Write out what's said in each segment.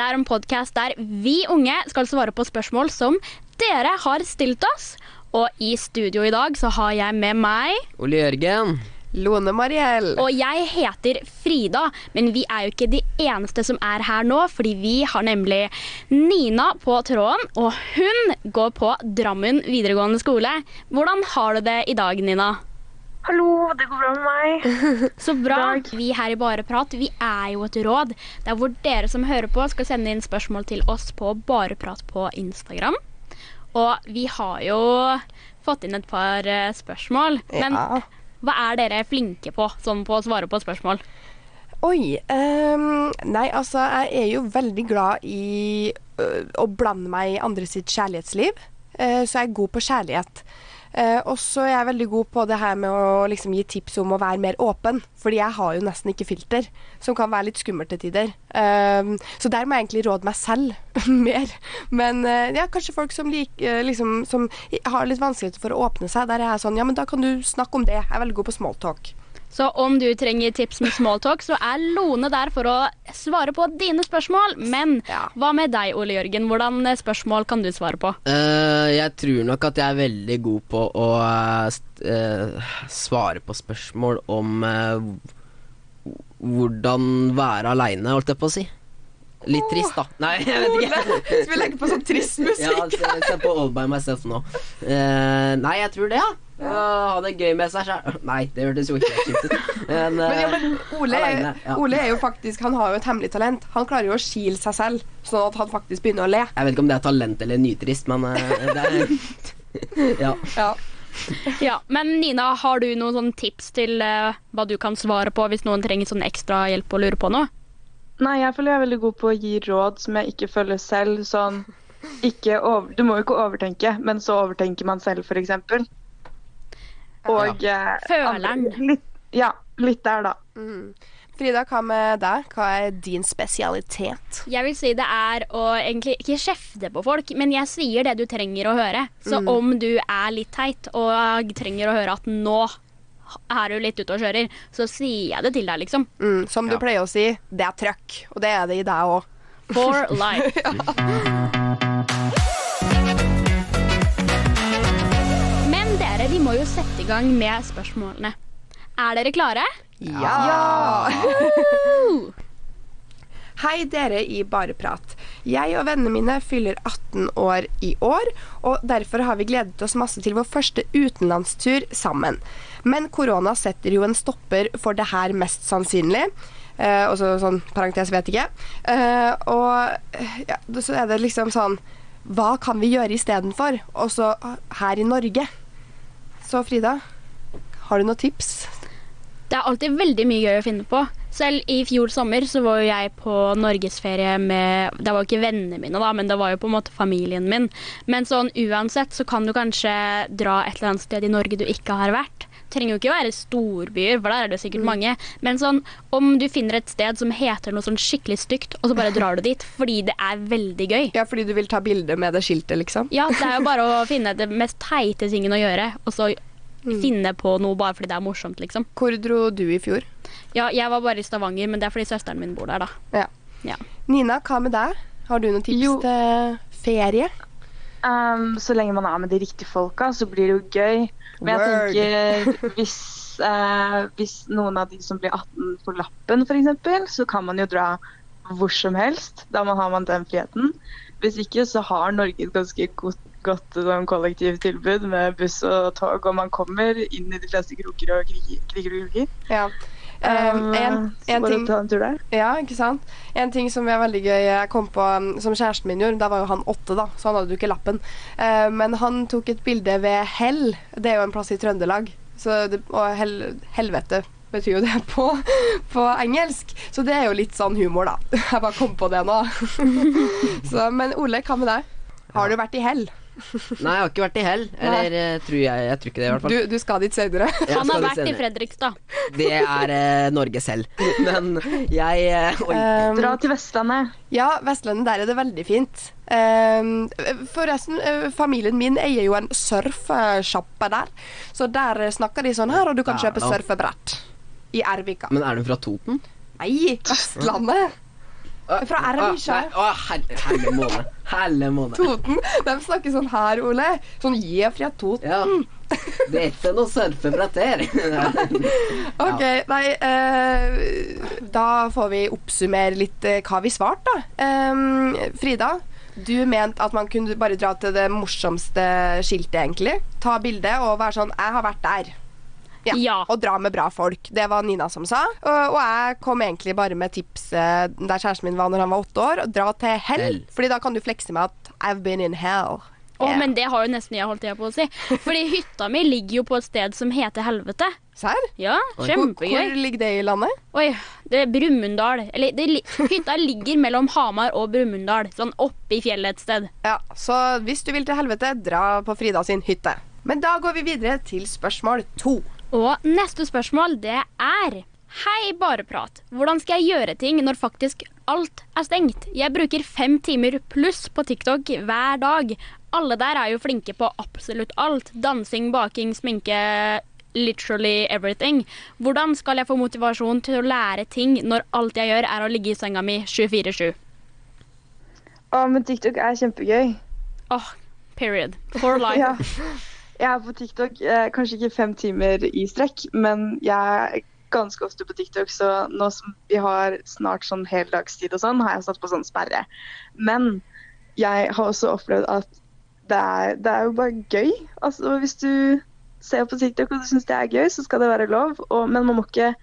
Dette er en podkast der vi unge skal svare på spørsmål som dere har stilt oss. Og i studio i dag så har jeg med meg Ole Jørgen. Lone Mariell. Og jeg heter Frida, men vi er jo ikke de eneste som er her nå, fordi vi har nemlig Nina på tråden, og hun går på Drammen videregående skole. Hvordan har du det i dag, Nina? Hallo, det går bra med meg. Så bra. Dag. Vi her i Bare prat, vi er jo et råd. Det er hvor dere som hører på, skal sende inn spørsmål til oss på Bare prat på Instagram. Og vi har jo fått inn et par eh, spørsmål. Men Ja. hva er dere flinke på, sånn på å svare på spørsmål? Oi. Um, nei, altså, jeg er jo veldig glad i uh, å blande meg i andre sitt kjærlighetsliv. Uh, så jeg er god på kjærlighet. Eh, og så er jeg veldig god på det her med å liksom, gi tips om å være mer åpen. Fordi jeg har jo nesten ikke filter, som kan være litt skummelt til tider. Eh, så der må jeg egentlig råde meg selv mer. Men eh, ja, kanskje folk som, lik, eh, liksom, som har litt vanskeligheter for å åpne seg, der er jeg sånn Ja, men da kan du snakke om det. Jeg er veldig god på smalltalk. Så om du trenger tips med smalltalk, så er Lone der for å svare på dine spørsmål. Men Ja. hva med deg, Ole Jørgen? Hvordan eh, spørsmål kan du svare på? Uh, jeg tror nok at jeg er veldig god på å uh, svare på spørsmål om uh, hvordan være aleine, holdt jeg på å si. Litt trist, da. Nei, jeg vet ikke. Skal vi legge på sånn trist musikk? Ja, se, se på All by myself nå. Uh, nei, jeg tror det, ja. Eh, ha det gøy med seg sjæl. Nei, det hørtes jo ikke kjipt ut. Men, Men, ja, eh, men Ole, alene, ja. Ole er jo faktisk Han har jo et hemmelig talent. Han klarer jo å skile seg selv, sånn at han faktisk begynner å le. jeg vet ikke om det er talent eller nytrist, men uh, det er Ja. Ja. Ja, Men Nina, har du noen sånne tips til uh, hva du kan svare på hvis noen trenger sånn ekstra hjelp og lurer på noe? Nei, jeg føler jeg er veldig god på å gi råd som jeg ikke følger selv. Sånn ikke over, Du må jo ikke overtenke, men så overtenker man selv, f.eks. Og ja. Føleren. Litt, ja, litt der, da. Mm. Frida, hva med deg? Hva er din spesialitet? Jeg vil si det er å egentlig ikke kjefte på folk, men jeg sier det du trenger å høre. Så Mm. om du er litt teit og trenger å høre at nå er du litt ute og kjører, så sier jeg det til deg, liksom. Mm, som du Ja. pleier å si, det er trøkk. Og det er det i deg òg. For life. Men dere, vi må jo sette i gang med spørsmålene. Er dere klare? Ja! Hei, dere i Bareprat. Jeg og vennene mine fyller 18 år i år, og derfor har vi gledet oss masse til vår første utenlandstur sammen. Men korona setter jo en stopper for det her mest sannsynlig. Eh, også sånn parentes vet ikke. Eh, og ja, så er det liksom sånn Hva kan vi gjøre istedenfor? Også her i Norge. Så Frida, har du noen tips? Det er alltid veldig mye gøy å finne på. Selv i fjor sommer så var jo jeg på norgesferie med Det var jo ikke vennene mine, da, men det var jo på en måte familien min. Men sånn uansett så kan du kanskje dra et eller annet sted i Norge du ikke har vært. Trenger jo ikke være storbyer, for der er det sikkert mange. Men sånn, om du finner et sted som heter noe sånn skikkelig stygt, og så bare drar du dit fordi det er veldig gøy. Ja, fordi du vil ta bilde med det skiltet, liksom? Ja, det er jo bare å finne det mest teite tingen å gjøre, og så finne på noe bare fordi det er morsomt, liksom. Hvor dro du i fjor? Ja, jeg var bare i Stavanger, men det er fordi søsteren min bor der, da. Ja. Ja. Nina, hva med deg? Har du noen tips Jo. til ferie? Um, så lenge man er med de riktige folka, så blir det jo gøy. Men jeg tenker hvis, uh, hvis noen av de som blir 18 får lappen, f.eks., så kan man jo dra hvor som helst. Da man har man den friheten. Hvis ikke så har Norge et ganske godt, godt sånn, kollektivtilbud med buss og tog, og man kommer inn i de fleste kroker og kriger og kroker. Ja. Um, en, en ting, ta en tur der. ja, ikke sant? En ting som er veldig gøy jeg kom på um, som kjæresten min gjorde, da var jo han åtte, da, så han hadde jo ikke lappen. Uh, men han tok et bilde ved Hell. Det er jo en plass i Trøndelag. Så det, og hel, helvete betyr jo det på, på engelsk. Så det er jo litt sånn humor, da. Jeg bare kom på det nå. så, men Ole, hva med deg? Har du vært i Hell? Nei, jeg har ikke vært i hell. Eller eh, tror jeg Jeg tror ikke det, i hvert fall. Du, du skal dit senere. Han har vært i. Fredrikstad. Det er eh, Norge selv. Men jeg eh, Oi. Um, Dra til Vestlandet. Ja, Vestlandet, der er det veldig fint. Um, forresten, eh, familien min eier jo en surfesjappe der. Så der snakker de sånn her, og du kan Ja, kjøpe surfebrett. I Ervika. Men er du fra Toten? Nei, Vestlandet. Fra Arabisha. Å, helle måne. Helle måne. Toten. De snakker sånn her, Ole. Sånn gi fra Toten. Ja. Det er ikke noe surfebrett her. Ok, nei eh, Da får vi oppsummere litt eh, hva vi svarte, da. Eh, Frida, du mente at man kunne bare dra til det morsomste skiltet, egentlig. Ta bilde og være sånn 'Jeg har vært der'. Ja, Ja. Og dra med bra folk. Det var Nina som sa. Og, og jeg kom egentlig bare med tipset der kjæresten min var når han var åtte år. Dra til hell. Hell. Fordi da kan du flekse med at 'I've been in hell'. Å, Yeah. men det har jo nesten jeg holdt tida på å si. Fordi hytta mi ligger jo på et sted som heter Helvete. Serr? Ja, kjempegøy. hvor ligger det i landet? Oi, det er Brumunddal. Eller det, hytta ligger mellom Hamar og Brumunddal. Sånn oppe i fjellet et sted. Ja, Så hvis du vil til helvete, dra på Frida sin hytte. Men da går vi videre til spørsmål to. Og neste spørsmål, det er Hei, bareprat. Hvordan skal jeg gjøre ting når faktisk alt er stengt? Jeg bruker fem timer pluss på TikTok hver dag. Alle der er jo flinke på absolutt alt. Dansing, baking, sminke, literally everything. Hvordan skal jeg få motivasjon til å lære ting når alt jeg gjør er å ligge i senga mi 24-7? Å, men TikTok er kjempegøy. Åh, period. For life. Ja. Jeg er på TikTok eh, kanskje ikke fem timer i strekk, men jeg er ganske ofte på TikTok, så nå som vi har snart sånn heldagstid og sånn, har jeg satt på sånn sperre. Men jeg har også opplevd at det er, det er jo bare gøy. Altså hvis du ser på TikTok og du syns det er gøy, så skal det være lov. Og, men man må ikke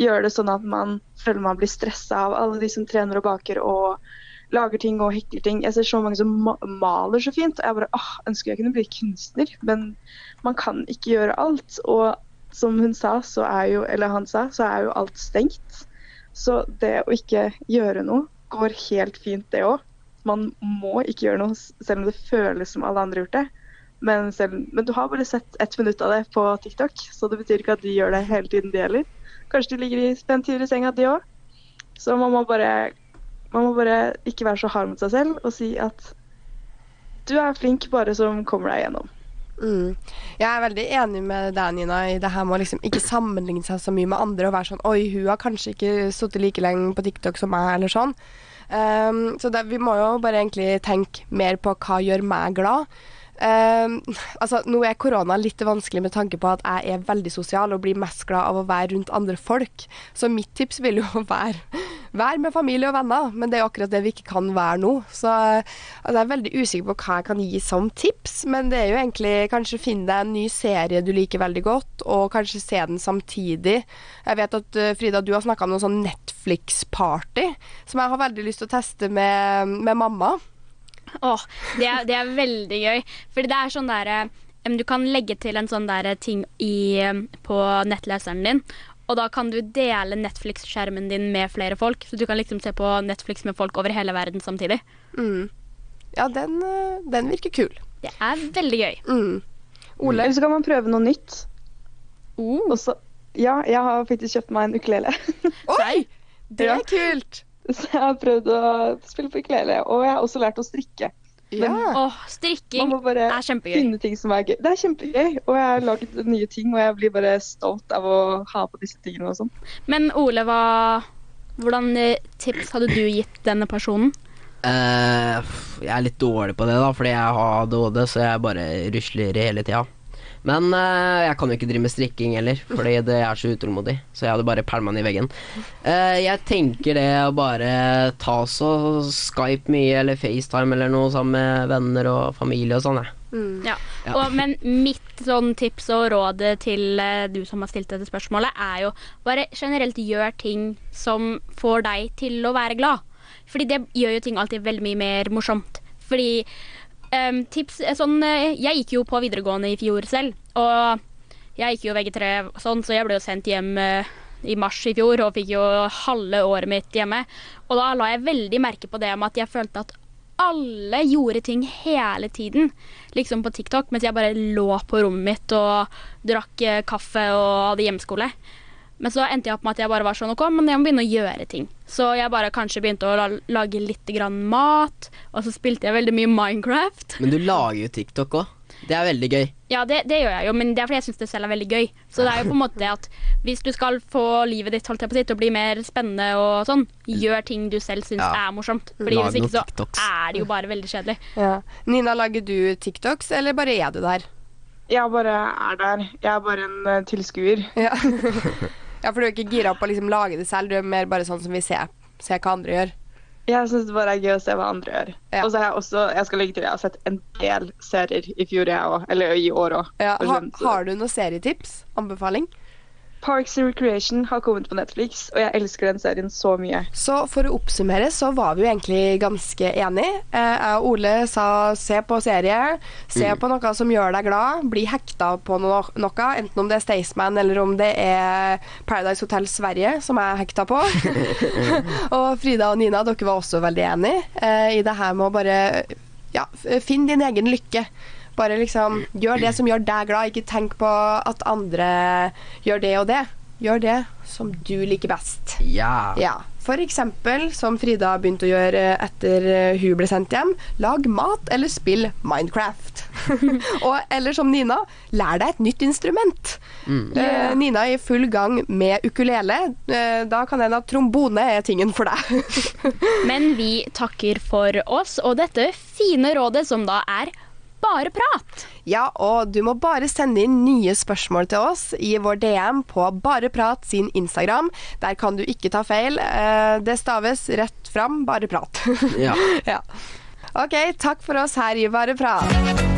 gjøre det sånn at man føler man blir stressa av alle de som trener og baker og lager ting og hekler ting. Jeg ser så mange som maler så fint, og jeg bare åh, ønsker jeg kunne bli kunstner. Men man kan ikke gjøre alt. Og som hun sa, så er jo, eller han sa, så er jo alt stengt. Så det å ikke gjøre noe går helt fint, det òg. Man må ikke gjøre noe, selv om det føles som alle andre har gjort det. Men, selv, men du har bare sett ett minutt av det på TikTok, så det betyr ikke at de gjør det hele tiden, de heller. Kanskje de ligger i spent tider i senga, de òg. Så man må bare man må bare ikke være så hard mot seg selv og si at du er flink bare som kommer deg gjennom. Mm. Jeg er veldig enig med deg, Nina, i det her med å liksom ikke sammenligne seg så mye med andre og være sånn Oi, hun har kanskje ikke sittet like lenge på TikTok som meg, eller sånn. Um, så det, vi må jo bare egentlig tenke mer på hva gjør meg glad. Um, altså, nå er korona litt vanskelig med tanke på at jeg er veldig sosial og blir mest glad av å være rundt andre folk. Så mitt tips vil jo være Vær med familie og venner, men det er jo akkurat det vi ikke kan være nå. Så altså, jeg er veldig usikker på hva jeg kan gi som tips, men det er jo egentlig kanskje finne deg en ny serie du liker veldig godt, og kanskje se den samtidig. Jeg vet at uh, Frida, du har snakka om noe sånn Netflix-party, som jeg har veldig lyst til å teste med, med mamma. Åh, det er, det er veldig gøy. Fordi det er sånn derre Du kan legge til en sånn der ting i, på nettleseren din. Og da kan du dele Netflix-skjermen din med flere folk. Så du kan liksom se på Netflix med folk over hele verden samtidig. Mm. Ja, den, uh, den virker kul. Det er veldig gøy. Mm. Ole? Eller så kan man prøve noe nytt. Uh. Også, ja, jeg har faktisk kjøpt meg en ukulele. Oi! Det er kult! Så jeg har prøvd å spille på ukulele. Og jeg har også lært å strikke. Ja. Åh, Man strikking må bare er kjempegøy. finne ting som er gøy. Det er kjempegøy. Og jeg har laget nye ting, og jeg blir bare stolt av å ha på disse tingene og sånn. Men Ole, hva, hvordan eh, tips hadde du gitt denne personen? Uh, jeg er litt dårlig på det, da, fordi jeg har ADHD, så jeg bare rusler hele tida. Men uh, jeg kan jo ikke drive med strikking heller, fordi det er så utålmodig. Så jeg hadde bare pælma den i veggen. Uh, jeg tenker det å bare ta så Skype mye, eller FaceTime eller noe sammen med venner og familie og sånn, jeg. Mm. Ja. Ja. Og, men mitt sånn tips og råd til uh, du som har stilt dette spørsmålet, er jo bare generelt gjør ting som får deg til å være glad. Fordi det gjør jo ting alltid veldig mye mer morsomt. Fordi em, tips er sånn eh, Jeg gikk jo på videregående i fjor selv, og jeg gikk jo VG3 sånn, så jeg ble jo sendt hjem uh, i mars i fjor og fikk jo halve året mitt hjemme. Og da la jeg veldig merke på det med at jeg følte at alle gjorde ting hele tiden, liksom på TikTok, mens jeg bare lå på rommet mitt og drakk eh, kaffe og hadde hjemmeskole. Men så endte jeg opp med at jeg bare var sånn OK, men jeg må begynne å gjøre ting. Så jeg bare kanskje begynte å lage litt grann mat, og så spilte jeg veldig mye Minecraft. Men du lager jo TikTok òg. Det er veldig gøy. Ja, det, det gjør jeg jo, men det er fordi jeg syns det selv er veldig gøy. Så det er jo på en måte at hvis du skal få livet ditt holdt jeg på sitt, og bli mer spennende og sånn, gjør ting du selv syns Ja. er morsomt. Fordi Lag hvis ikke så TikToks. er det jo bare veldig kjedelig. Ja. Nina, lager du TikToks, eller bare er du der? Jeg bare er der. Jeg er bare en uh, tilskuer. Ja. ja, for du er ikke gira på å liksom lage det selv, du er mer bare sånn som vi ser, ser hva andre gjør. Jeg syns det bare er gøy å se hva andre gjør. Ja. Og så har jeg også, jeg skal legge til, jeg har sett en del serier i fjor, jeg òg. Eller i år òg. Ja, ha, har du noen serietips? Anbefaling? Parks and Recreation har kommet på Netflix, og jeg elsker den serien så mye. Så for å oppsummere så var vi jo egentlig ganske enige. Eh, Jeg og Ole sa se på serie, se på noe som gjør deg glad, bli hekta på no noe, enten om det er Staysman eller om det er Paradise Hotel Sverige, som jeg er hekta på. og Frida og Nina, dere var også veldig enige eh, i det her med å bare ja, finn din egen lykke. Bare liksom gjør det som gjør deg glad, ikke tenk på at andre gjør det og det. Gjør det som du liker best. Ja. Ja, for eksempel, som Frida begynte å gjøre etter eh, hun ble sendt hjem, lag mat eller spill Minecraft. og, eller som Nina, lær deg et nytt instrument. Eh, Nina er i full gang med ukulele. Eh, da kan hende at trombone er tingen for deg. Men vi takker for oss og dette fine rådet som da er bare prat. ja, og du må bare sende inn nye spørsmål til oss i vår DM på Bareprat sin Instagram. Der kan du ikke ta feil. Eh, det staves rett fram, bare prat. ja. ja. OK, takk for oss her i Bare prat.